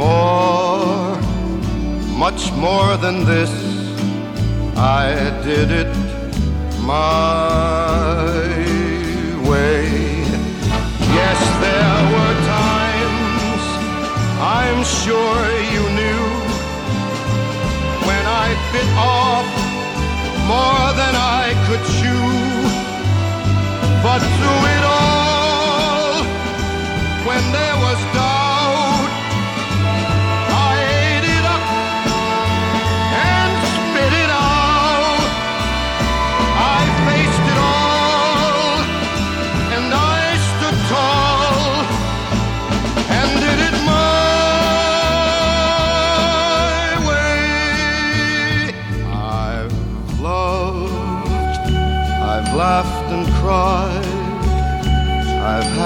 more, much more than this, I did it my way. Yes, there were times I'm sure you knew when I bit off more than I could chew. But through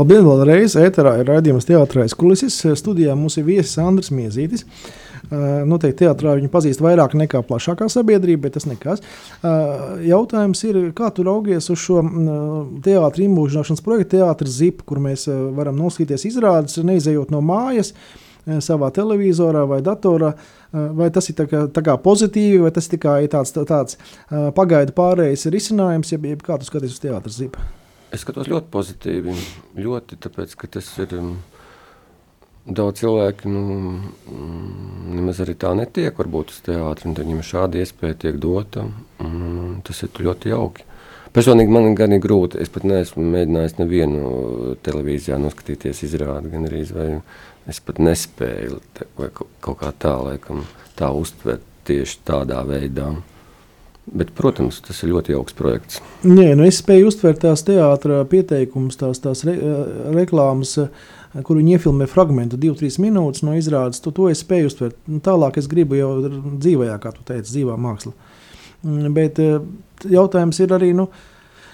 Labdien, vēlreiz! Ēterā ir raidījums Teātris Kulises. Studijā mums ir viesis Andris Miezītis. Uh, Noteikti teātrā viņu pazīst vairāk nekā plašākā sabiedrība, bet tas nekas. Uh, Jautājums ir, kā tu raugies uz šo teātris iemūžināšanas projektu, teātris ZIP, kur mēs uh, varam noskatīties izrādes, neizejot no mājas savā televizorā vai datorā. Vai tas ir tā kā, tā kā pozitīvi, vai tas ir tikai tāds, tāds pagaidu pārējais risinājums, jeb, jeb kā tu skaties uz teātris ZIP? Es skatos ļoti pozitīvi. Ļoti, tāpēc, ka tas ir um, daudz cilvēki nu, mm, nemaz arī tā netiek, varbūt uz teātri, un viņiem šāda iespēja tiek dota. Un, tas ir ļoti jauki. Personīgi man gan ir grūti. Es pat neesmu mēģinājis nevienu televīzijā noskatīties izrādi, gan arī es pat nespēju vai kaut kā tā, laikam, tā uztvert tieši tādā veidā. Bet, protams, tas ir ļoti jauks projekts. Nē, nu es spēju uztvert tās teātras pieteikumus, tās, tās re, reklāmas, kur viņi iefilmē fragment, 2-3 minūtes no izrādes. To, to es spēju uztvert. Nu, tālāk es gribu jau dzīvajā, kā tu teici, dzīvā māksla. Mm, bet eh, jautājums ir arī. Nu,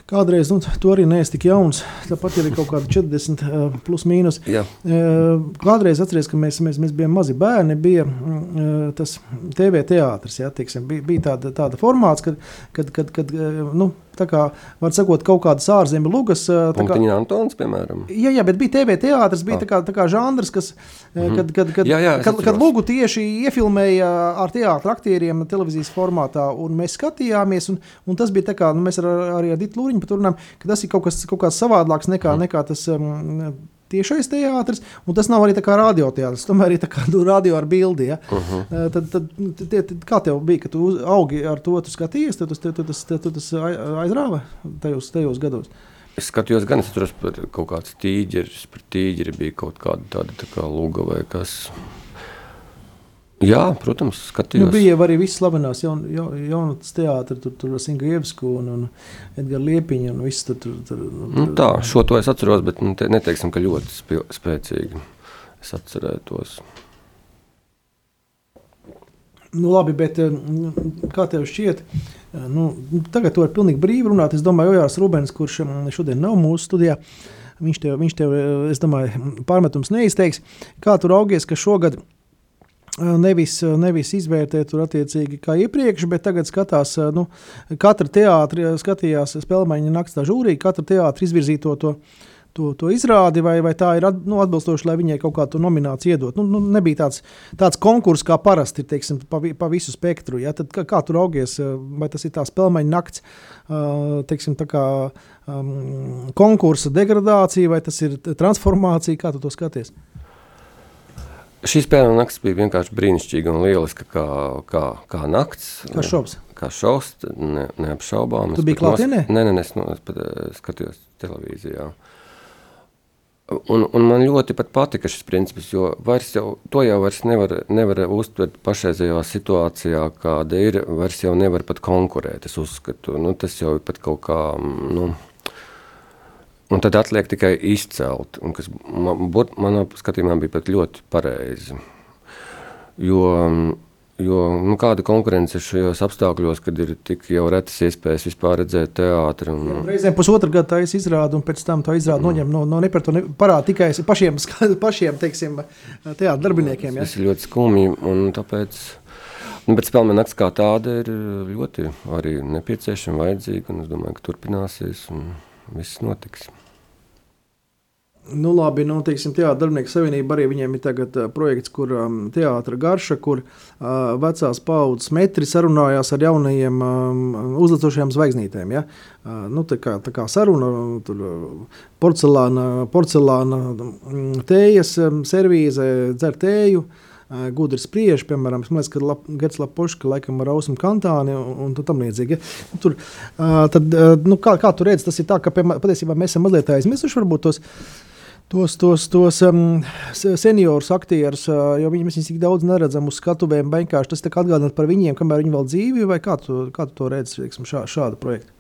Kādreiz, nu, tu arī neesi tik jauns, tāpat ir kaut kāda 40, uh, plus mīnus. Jā. Uh, kādreiz atceries, ka mēs, mēs, mēs bijām mazi bērni, bija uh, tas TV teātris, ja, teiksim, bija, bija tāda, tāda formāts, kad, kad, kad, kad nu, Tā kā, var sakot, kaut kādas ārzemju lugas. Punktiņa Antons, piemēram. Jā, jā, bet bija TV teātris, bija tā kā, tā kā žanrs, kas, mm kad, kad, kad, jā, jā, kad, kad lugu tieši iefilmēja ar teātra aktieriem televīzijas formātā, un mēs skatījāmies, un, un tas bija tā kā, nu, mēs ar, arī ar Ditu Lūriņu pat runājam, ka tas ir kaut kas, kaut savādāks nekā, mm. nekā tas um, tiešais teātris, un tas nav arī radioteātris. Tomēr ir tā kā nu, radio ar bildi. Ja? Uh -huh. tad, tad, tie, kā tev bija, kad tu augi ar to, tu skatījies, tad tu, tas, aizrāva tajos, tajos gados? Es skatījos, gan es atceros par kaut kāds tīģeris, par tīģeri bija kaut kāda tāda tā kā luga vai kas. Jā, protams, skatījos. Nu, bija arī viss slavenās jaun, jaun, jaunatnes teātris, tur, tur Inga Ievsku un, un Edgars Liepiņa un viss tur. tur, tur, tur nu, tā, šo to es atceros, bet nu, te, neteiksim, ka ļoti spil, spēcīgi es atcerētos. Nu, labi, bet eh, kā tev šķiet, eh, nu, tagad tu vari pilnīgi brīvi runāt. Es domāju, Ojārs Rubens, kurš mm, šodien nav mūsu studijā, viņš tev, viņš tev eh, es domāju, pārmetums neizteiks. Kā tu raugies, ka šogad Nevis, nevis izvērtēt tur attiecīgi kā iepriekš, bet tagad skatās, nu, katra teātri skatījās spēlmeņa nakts tā žūrija, katra teātri izvirzīto to, to, to izrādi, vai, vai tā ir nu, atbilstoši, lai viņai kaut kādu nomināciju iedot. Nu, nu, nebija tāds, tāds konkurss, kā parasti teiksim, pa, pa visu spektru. Ja? Tad, kā, kā tur augies, vai tas ir tā spēlmeņa nakts, teiksim, tā kā um, konkursa degradācija, vai tas ir transformācija, kā tu to skaties? Šī spēle naktis bija vienkārši brīnišķīga un lieliska, kā, kā, kā naktis. Kā šovs? Kā šovs, ne, neapšaubām. Tu biji klātienē? Nē, nē, es, no, es pat uh, skatījos televīzijā. Un, un man ļoti patika šis princips, jo jau, to jau nevar, nevar uztvert pašreizējā situācijā, kāda ir. Vairs jau nevar pat konkurēt. Es uzskatu, nu, tas jau ir pat kaut kā. Nu, Un tad atliek tikai izcelt, un kas man, manā skatījumā bija pat ļoti pareizi. Jo, jo nu, kāda konkurence šajos apstākļos, kad ir tik jau retas iespējas vispār redzēt teātri? Un... Reizēm pusotru gadu tā izrāda, un pēc tam tā izrāda mm. noņem no, no ne par to ne, parāda tikai pašiem, pašiem teiksim, teātra darbiniekiem. Ja? Tas ir ļoti skumji, un tāpēc... Nu, bet spēle nakts kā tāda ir ļoti arī nepieciešama, vajadzīga, un es domāju, ka turpināsies, un viss notiks. Nu, labi, nu, teiksim, Teātris darbinieku savienība arī viņiem ir tagad, uh, projekts, kur um, teātris garša, kur uh, vecās paudzes metri sarunājās ar jaunajiem um, uzlicošajām zvaigznītēm. Ja? Uh, nu, tā, kā, tā kā saruna, tur porcelāna, porcelāna tējas, um, servīze, dzer tēju. Uh, gudri spriež, piemēram, liekas, ka Gets Lapoška laikam ar ausmu kantāni un, un tam līdzīgi. Ja? Nu, tur, tad, nu, kā, kā tu redzi, tas ir tā, ka patiesībā mēs esam mazliet aizmirsuši varbūt tos tos, tos, tos um, seniorus aktierus, uh, jo viņi, mēs viņus tik daudz neredzam uz skatuvēm. Vienkārši tas atgādina par viņiem, kamēr viņi vēl dzīvi, vai kā tu, kā tu to redzi teiksim, šā, šādu projektu?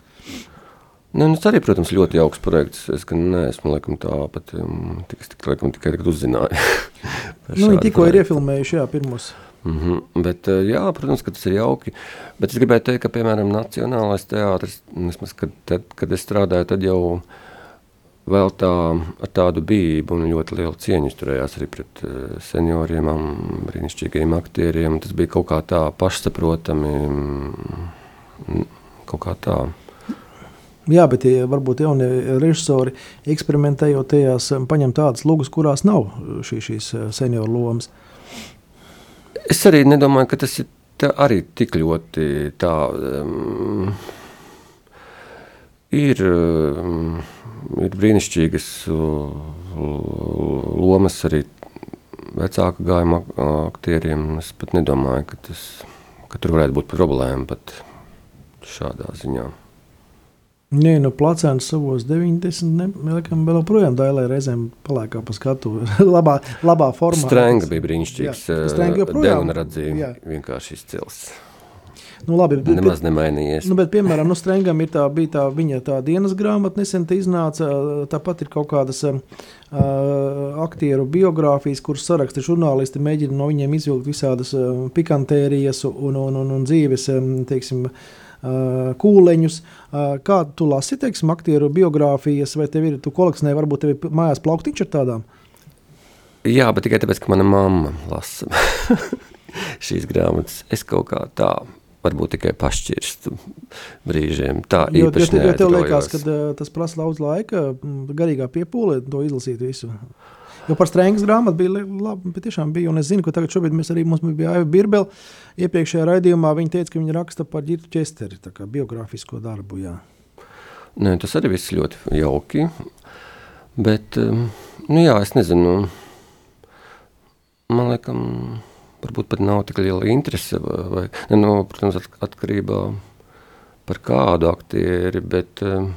Nu, tas arī, protams, ļoti jauks projekts. Es neesmu laikam, tā pat um, tik, tik, laikam, tikai tagad uzzināju. nu, viņi tikko ir iefilmējuši, jā, pirmos. Mm -hmm. Bet, jā, protams, ka tas ir jauki. Bet es gribēju teikt, ka, piemēram, Nacionālais teātris, vismaz, kad, tad, kad es strādāju, tad jau uh, vēl tā, ar tādu bijību un ļoti lielu cieņu turējās arī pret uh, senioriem, brīnišķīgiem aktieriem. Tas bija kaut kā tā pašsaprotami, mm, kaut kā tā. Jā, bet ja varbūt jaunie režisori eksperimentējot tajās, paņem tādas lugas, kurās nav šī, šīs senioru lomas. Es arī nedomāju, ka tas ir arī tik ļoti tā. Um, ir. Um, ir brīnišķīgas lomas arī vecāka gājuma aktieriem. Es pat nedomāju, ka, tas, ka tur varētu būt problēma pat šādā ziņā. Nē, no placēnas savos 90. gadsimtam vēl joprojām dailē reizēm paliekā pa skatu. labā, labā formā. Strenga bija brīnišķīgs. Strenga joprojām. Deguna redzēja vienkārši izcils. Nu, labi, bet, Nemaz nemainījies. Nu, bet, piemēram, nu, Strengam ir tā, bija tā viņa tā dienas grāmata, nesen iznāca. Tāpat ir kaut kādas uh, aktieru biogrāfijas, kuras saraksta žurnālisti mēģina no viņiem izvilkt visādas uh, pikantērijas un, un, un, un dzīves, um, teiksim, uh, kūleņus. Kā tu lasi, teiksim, aktieru biogrāfijas, vai tev ir, tu kolekcionē, varbūt tev ir mājās plauktiņš ar tādām? Jā, bet tikai tāpēc, ka mana mamma lasa šīs grāmatas. Es kaut kā tā varbūt tikai pašķirstu brīžiem. Tā jo, jo, jo tev liekas, ka tas prasa daudz laika, garīgā piepūlē, to izlasīt visu. Jo par strēngas grāmatu bija labi, patiešām bija. Un es zinu, ka tagad šobrīd mēs arī mums bija Aiva Birbele. Iepriekšējā raidījumā viņa teica, ka viņa raksta par Girtu Česteri, tā kā biogrāfisko darbu. Jā. Nē, tas arī viss ļoti jauki. Bet, um, nu jā, es nezinu, man liekas, varbūt pat nav tik liela interese. Vai, nu, protams, atkarībā par kādu aktieri, bet um,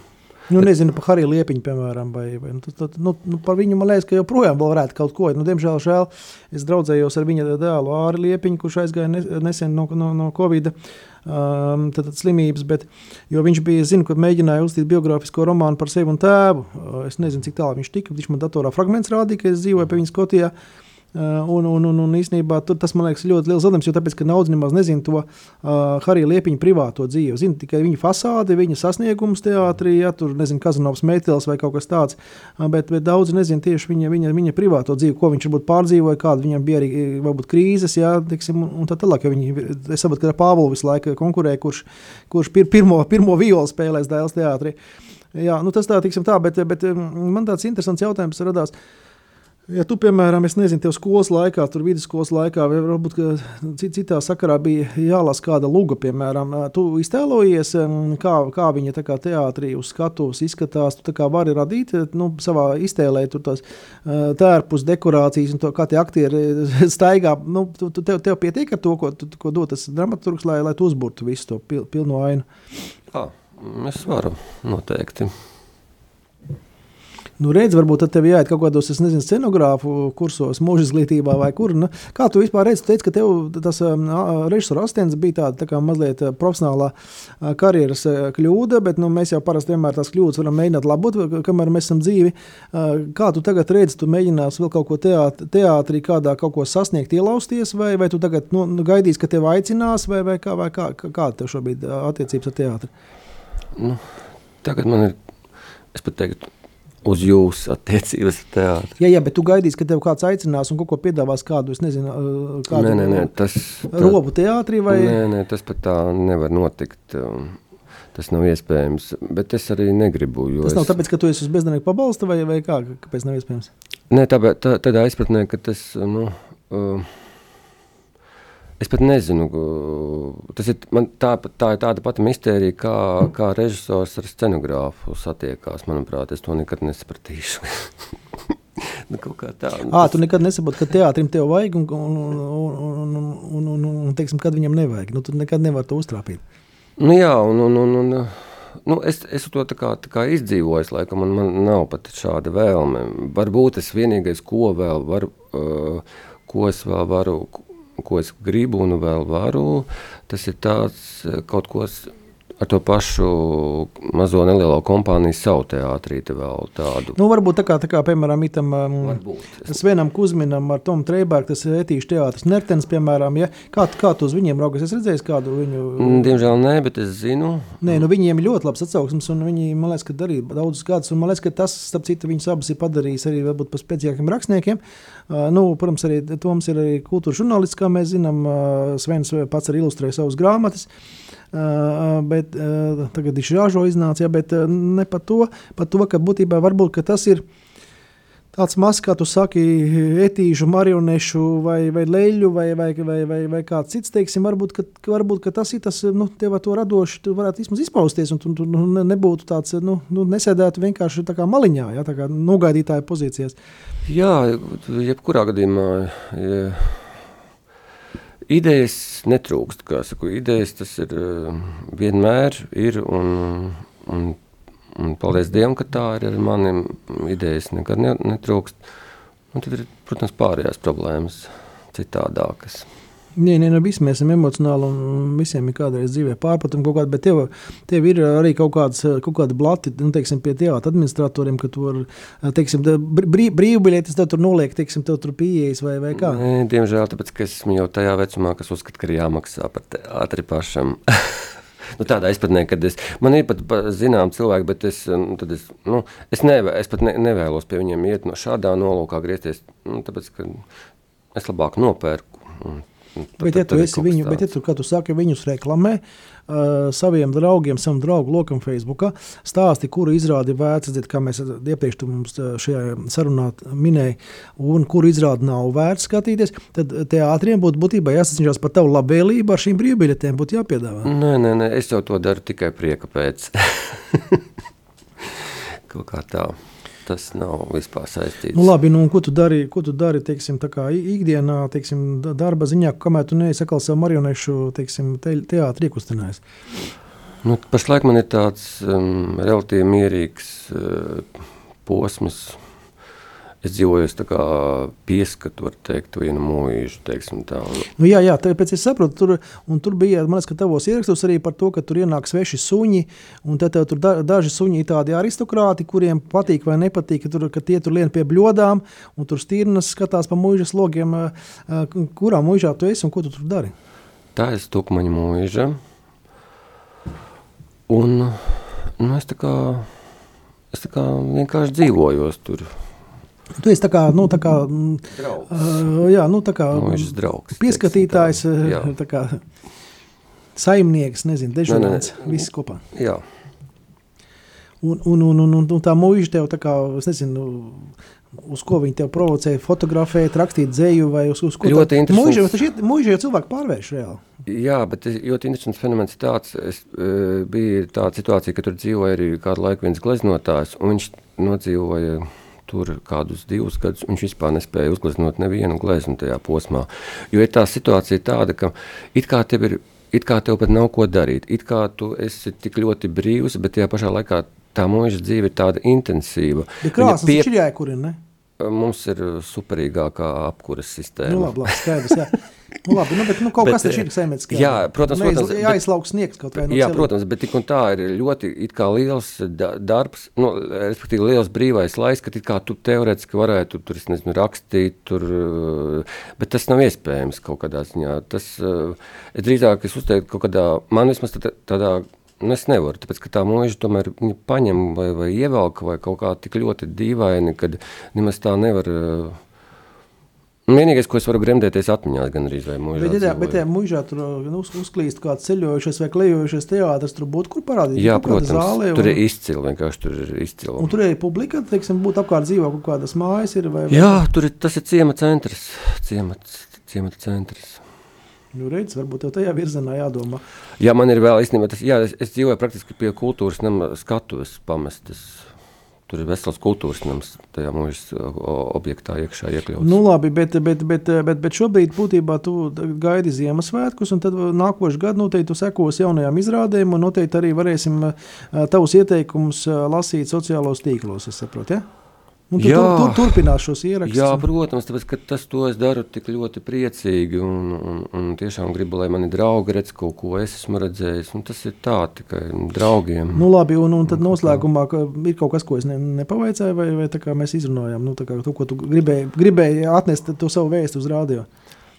Nu, nezinu par Hariju Liepiņu, piemēram, vai, vai nu, tad, nu, nu, par viņu man liekas, ka joprojām varētu kaut ko. Nu, diemžēl žēl, es draudzējos ar viņa dēlu Āri Liepiņu, kurš aizgāja nesen no, no, no Covid. Um, tad, tad slimības, bet viņš bija, zinu, ka mēģināja uzstīt biogrāfisko romānu par sevi un tēvu. Uh, es nezinu, cik tālu viņš tika. Viņš man datorā fragments rādīja, ka es dzīvoju pie viņa Skotijā. Uh, un, un, un, un īstenībā tur, tas man liekas ļoti liels zaudējums, jo tāpēc, daudz nemaz nezina to uh, Harija Liepiņa privāto dzīvi. Zina tikai viņa fasādi, viņa sasniegums teātrī, ja tur nezinu, Kazanovs Meitels vai kaut kas tāds, uh, bet, bet daudz nezina tieši viņa, viņa, viņa privāto dzīvi, ko viņš varbūt pārdzīvoja, kāda viņam bija arī varbūt krīzes, ja, tiksim, un, un tā tālāk. Viņi, es saprotu, ka Pāvils visu laiku konkurē, kurš, kurš pir, pirmo, pirmo violu spēlēs Dēls teātrī. Jā, nu tas tā, tiksim tā, bet, bet man tāds interesants jautājums radās. Uh, Ja tu, piemēram, es nezinu, tev skolas laikā, tur vidusskolas laikā, vai varbūt citā sakarā bija jālasa kāda luga, piemēram, tu iztēlojies, kā, kā viņa kā teātrī uz skatuves izskatās, tu kā vari radīt nu, savā iztēlē tur tās tērpus, dekorācijas un to, kā tie aktieri staigā. Nu, tu, tev, tev pietiek ar to, ko, tu, ko dod tas dramaturgs, lai, lai tu uzburtu visu to pil, pilno ainu? Jā, es varu noteikti. Nu, redz, varbūt tev jāiet kaut kādos, es nezinu, scenogrāfu kursos, mūža izglītībā vai kur. Nu, kā tu vispār redzi, tu teici, ka tev tas um, režisora asistents bija tāda tā kā mazliet profesionālā karjeras kļūda, bet nu, mēs jau parasti vienmēr tās kļūdas varam mēģināt labot, kamēr mēs esam dzīvi. Kā tu tagad redzi, tu mēģinās vēl kaut ko teāt, teātrī, kādā kaut ko sasniegt, ielausties, vai, vai tu tagad nu, gaidīsi, ka tev aicinās, vai, vai kā, vai kā, kā tev šobrīd attiecības ar teātri? Nu, tagad man ir, es pat teiktu, uz jūsu attiecības ar teātri. Jā, jā, bet tu gaidīsi, ka tev kāds aicinās un kaut ko piedāvās kādu, es nezinu, kādu nē, nē, nē, tas, robu teātrī vai? Nē, nē, tas pat tā nevar notikt. Tas nav iespējams, bet es arī negribu. Tas nav es... tāpēc, ka tu esi uz bezdarbnieku pabalsta vai, vai kā, kāpēc nav iespējams? Nē, tāpēc, tā, tādā izpratnē, ka tas, nu, uh, Es pat nezinu, tas ir, tā, tā tāda pati mistērija, kā, kā režisors ar scenogrāfu satiekās. Manuprāt, es to nekad nesapratīšu. nu, tā, nu, à, tas... Tu nekad nesaproti, ka teātrim tev vajag un, un, un, un, un, un, un, un teiksim, kad viņam nevajag. Nu, tu nekad nevari to uztrāpīt. Nu, jā, un, un, un, un, nu, es, es to tā kā, tā kā izdzīvoju, laikam man, man nav pat šāda vēlme. Varbūt es vienīgais, ko vēl varu, uh, ko es vēl varu, ko es gribu un vēl varu. Tas ir tāds kaut kas ar to pašu mazo nelielo kompāniju savu teātrīti vēl tādu. Nu, varbūt tā kā, tā kā piemēram, itam um, Svenam Kuzminam ar Tomu Treibergu, tas ir etīšu teātris Nertens, piemēram, ja? kā, kā tu uz viņiem raugas? Es redzēju kādu viņu... Mm, diemžēl nē, bet es zinu. Nē, nu viņiem ir ļoti labs atsauksmes, un viņi, man liekas, ka darīja daudzus gadus, un man liekas, ka tas, starp citu, viņus abas ir padarījis arī varbūt par spēcīgākiem rakstniekiem. Uh, nu, protams, arī Toms ir arī kultūra žurnālists, kā mēs zinām, uh, Svens pats arī ilustrē savas grāmatas. Uh, bet uh, tagad ir žāžo iznāca, ja, bet uh, ne par to, par to, ka būtībā varbūt ka tas ir. tāds mazs, kā tu saki, etīžu, marionešu vai, vai leļu vai, vai, vai, vai, vai kāds cits, teiksim, varbūt, ka, varbūt, ka tas ir tas, nu, tev ar to radoši, tu varētu vismaz izpausties un tu, tu nu, nebūtu tāds, nu, nu nesēdētu vienkārši tā kā maliņā, ja, tā kā nogaidītāja pozīcijās. Jā, jebkurā gadījumā, ja, idejas netrūkst, saku, idejas tas ir vienmēr ir un, un Un paldies Dievam, ka tā ir ar maniem idejas nekad netrūkst. Un tad ir, protams, pārējās problēmas citādākas. Nē, nē, nu, visi mēs esam emocionāli un visiem ir kādreiz dzīvē pārpratumi kaut kādi, bet tev, tev ir arī kaut, kāds, kaut kādi blati, nu, teiksim, pie teātra administratoriem, ka tu var, teiksim, brī, brīvbiļetes tev tur noliek, teiksim, tev tur pieejas vai, vai kā? Nē, diemžēl, tāpēc, ka esmu jau tajā vecumā, kas uzskata, ka ir jāmaksā par teātri pašam. nu, tādā izpratnē, ka es, man ir pat zinām cilvēki, bet es, nu, es, nu, es, nevē, es pat ne, nevēlos pie viņiem iet no šādā nolūkā griezties, nu, tāpēc, ka es labāk nopērku. Un, bet, ja tu, viņu, bet, ja tu, tu saki, viņus reklamē uh, saviem draugiem, savam draugu lokam, Facebook, stāsti, kuru izrādi vērts, dzird, kā mēs iepriekš mums šajā sarunā minējām, un kuru izrādi nav vērts skatīties, tad teātriem būtu būtībā jāsacinās par tavu labvēlību, ar šīm brīvbiļetēm būtu jāpiedāvā. Nē, nē, nē, es jau to daru tikai prieka pēc. Kaut kā tā tas nav vispār saistīts. Nu, labi, nu, ko tu dari, ko tu dari teiksim, ikdienā, teiksim, darba ziņā, kamēr tu neesi atkal savu marionešu teiksim, te, teātri iekustinājis? Nu, pašlaik man ir tāds um, relatīvi mierīgs uh, posms, es dzīvoju pieskatu, var teikt, vienu mūžu. Nu, jā, jā, tāpēc es saprotu, tur, tur bija man liekas, tavos ierakstos arī par to, ka tur ienāk sveši suņi, un tad tur da, daži suņi ir tādi aristokrāti, kuriem patīk vai nepatīk, ka, tur, ka tie tur lien pie bļodām, un tur stīrnas skatās pa mūžas logiem, kurā mūžā tu esi un ko tu tur dari. Tā ir Stukmaņa mūža. Un nu, es tā kā, es tā kā vienkārši dzīvoju tur. Tu esi tā kā, nu, tā kā, uh, jā, nu, tā kā draugs, pieskatītājs, tā kā saimnieks, nezinu, dežurants, viss kopā. Jā. Un, un, un, un, un tā mūža tev tā kā, es nezinu, uz ko viņi tev provocē, fotografēt, rakstīt dzēju vai uz, uz ko ļoti tā? Mūža, mūža jau cilvēku pārvērš reāli. Jā, bet ļoti interesants fenomens ir tāds, es, bija tāda situācija, ka tur dzīvoja arī kādu laiku viens gleznotājs, un viņš nodzīvoja tur kādus divus gadus viņš vispār nespēja uzgleznot nevienu gleznu tajā posmā. Jo ir tā situācija tāda, ka it kā tev ir. It kā tev pat nav ko darīt, it kā tu esi tik ļoti brīvs, bet tajā pašā laikā tā mūža dzīve ir tāda intensīva. Bet krāsas pie... ir jākurina, ne? Mums ir superīgākā apkuras sistēma. Nu, labi, labi, skaidrs, jā. Nu, labi, nu, bet, nu, kaut bet, kas taču ir saimnieciskā. Jā, protams, Neiz, protams jāizlauks sniegs kaut vai no Jā, celiem. protams, bet tik un tā ir ļoti liels darbs, nu, respektīvi liels brīvais laiks, ka kā tu teorētiski varētu tur, nezinu, rakstīt, tur, bet tas nav iespējams kaut kādā ziņā. Tas, es drīzāk es uzteiktu kaut kādā, man vismaz tādā, nu, es nevaru, tāpēc, ka tā mūža tomēr paņem vai, vai ievelk vai kaut kā tik ļoti dīvaini, kad nemaz tā nevar Nu, vienīgais, ko es varu gremdēties atmiņā, gan arī mūžā. Bet, ja, bet ja mūžā tur nu, uz, uzklīst kāds ceļojušais vai klejojušais teātris, tur būtu kur parādīt. Jā, protams, zālē, un... tur ir izcili, vienkārši tur ir izcili. Un tur ir publika, teiksim, būtu apkārt dzīvo kaut kādas mājas. Ir, vai, vai... Jā, tur ir, tas ir ciema centrs, ciemats, ciemata centrs. Nu, redz, varbūt tev tajā virzienā jādomā. Jā, man ir vēl īstenībā tas, jā, es, es dzīvoju praktiski pie kultūras nama skatuves pamestas Tur ir vesels kultūras nams, tajā mūža objektā iekšā iekļauts. Nu, labi, bet, bet, bet, bet, bet šobrīd būtībā tu gaidi Ziemassvētkus, un tad nākošais gads noteikti sekos jaunajām izrādēm, un noteikti arī varēsim tavus ieteikumus lasīt sociālos tīklos, es saprotu, ja? Un tu jā, tur, tur, turpinās šos ierakstus. Jā, protams, tāpēc, tas to es daru tik ļoti priecīgi. Un, un, un tiešām gribu, lai mani draugi redz kaut ko, es esmu redzējis. Tas ir tā tikai draugiem. Nu, labi, un, un tad noslēgumā ir kaut kas, ko es ne, nepavaicāju, vai, vai tā kā mēs izrunājām, nu, kā, tu, ko tu gribēji, gribēji atnest to savu vēstu uz rādio.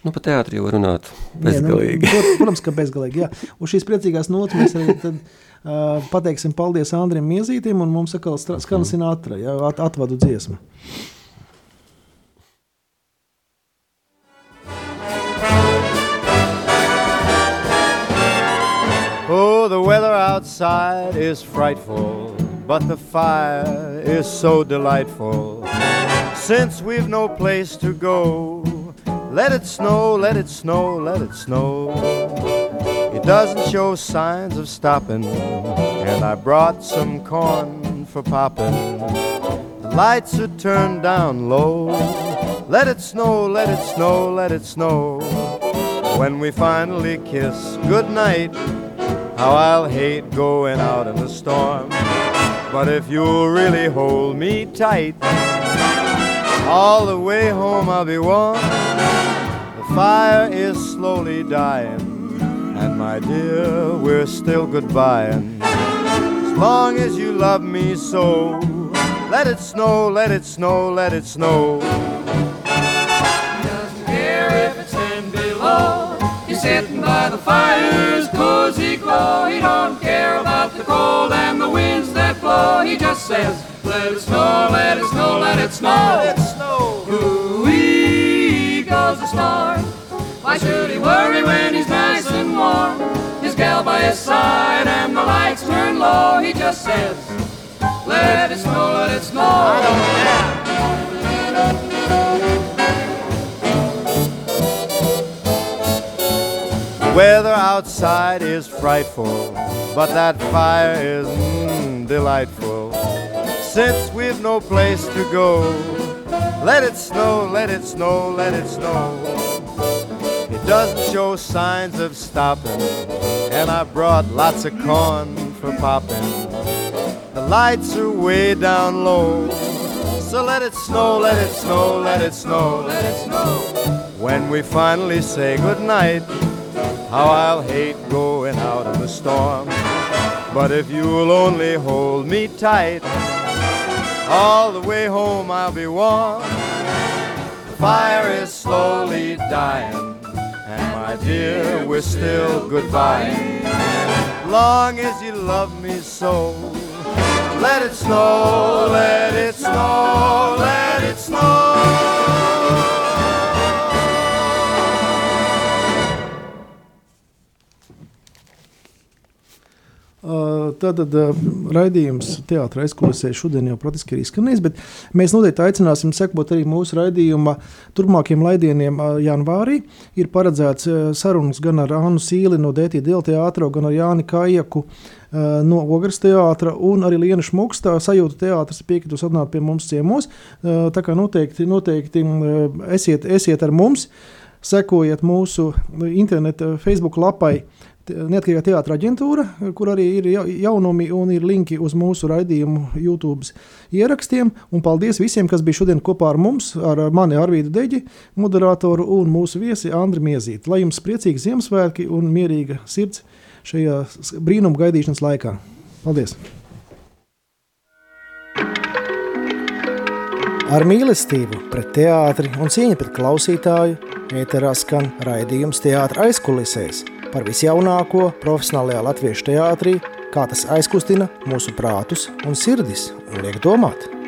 Nu, par teātri jau runāt bezgalīgi. Jā, nu, protams, ka bezgalīgi. Jā. Uz šīs priecīgās nots mēs arī tad, pateiksim paldies Andrim Miezītim, un mums atkal skan Sinatra, ja, at, atvadu dziesmu. Oh, the weather outside is frightful, but the fire is so delightful. since we've no place to go. Let it snow, let it snow, let it snow. Doesn't show signs of stopping, and I brought some corn for popping. The lights are turned down low. Let it snow, let it snow, let it snow. When we finally kiss goodnight, how I'll hate going out in the storm. But if you'll really hold me tight, all the way home I'll be warm. The fire is slowly dying, my dear, we're still goodbying. As long as you love me so, let it snow, let it snow, let it snow. He doesn't care if it's ten below. He's sitting by the fire's cozy glow. He don't care about the cold and the winds that blow. He just says, let it snow, let it snow, let it snow. Let it snow. Ooh-wee goes the storm. His gal by his side and the lights turn low. He just says, let it snow, let it snow. I don't care. The weather outside is frightful, but that fire is mm, delightful. Since we've no place to go, let it snow, let it snow, let it snow. It doesn't show signs of stopping, and I brought lots of corn for popping. The lights are way down low, so let it snow, let it snow, let it snow, let it snow. When we finally say goodnight, how I'll hate going out in the storm. But if you'll only hold me tight, all the way home I'll be warm. The fire is slowly dying, dear, we're still goodbye. Long as you love me so, let it snow, let it snow, let it snow. Tātad raidījums teātris aizkulisē šodien jau praktiski ir izskanējis, bet mēs noteikti aicināsim sekot arī mūsu raidījuma turpmākiem laidieniem janvārī. Ir paredzēts sarunas gan ar Annu Sīli no DTDL teātra, gan ar Jāni Kajaku no Ogres teātra un arī Lienu Šmukstā sajūta teātris piekritus atnākt pie mums ciemos. Tā kā noteikti, noteikti esiet, esiet ar mums, sekojiet mūsu interneta Facebook lapai. Neatkarīgā teātris aģentūra, kur arī ir jaunumi un ir linki uz mūsu raidījumu YouTube ierakstiem. Un paldies visiem, kas bija šodien kopā ar mums, ar mani Arvīdu Deģi, moderatoru un mūsu viesi Andri Miezīti. Lai jums priecīgi Ziemassvētki un mierīga sirds šajā brīnuma gaidīšanas laikā. Paldies! Ar mīlestību pret teātri un cieņu pret klausītāju ēterā skan raidījums teātris aizkulisēs par visjaunāko profesionālajā latviešu teātrī, kā tas aizkustina mūsu prātus un sirdis un liek domāt.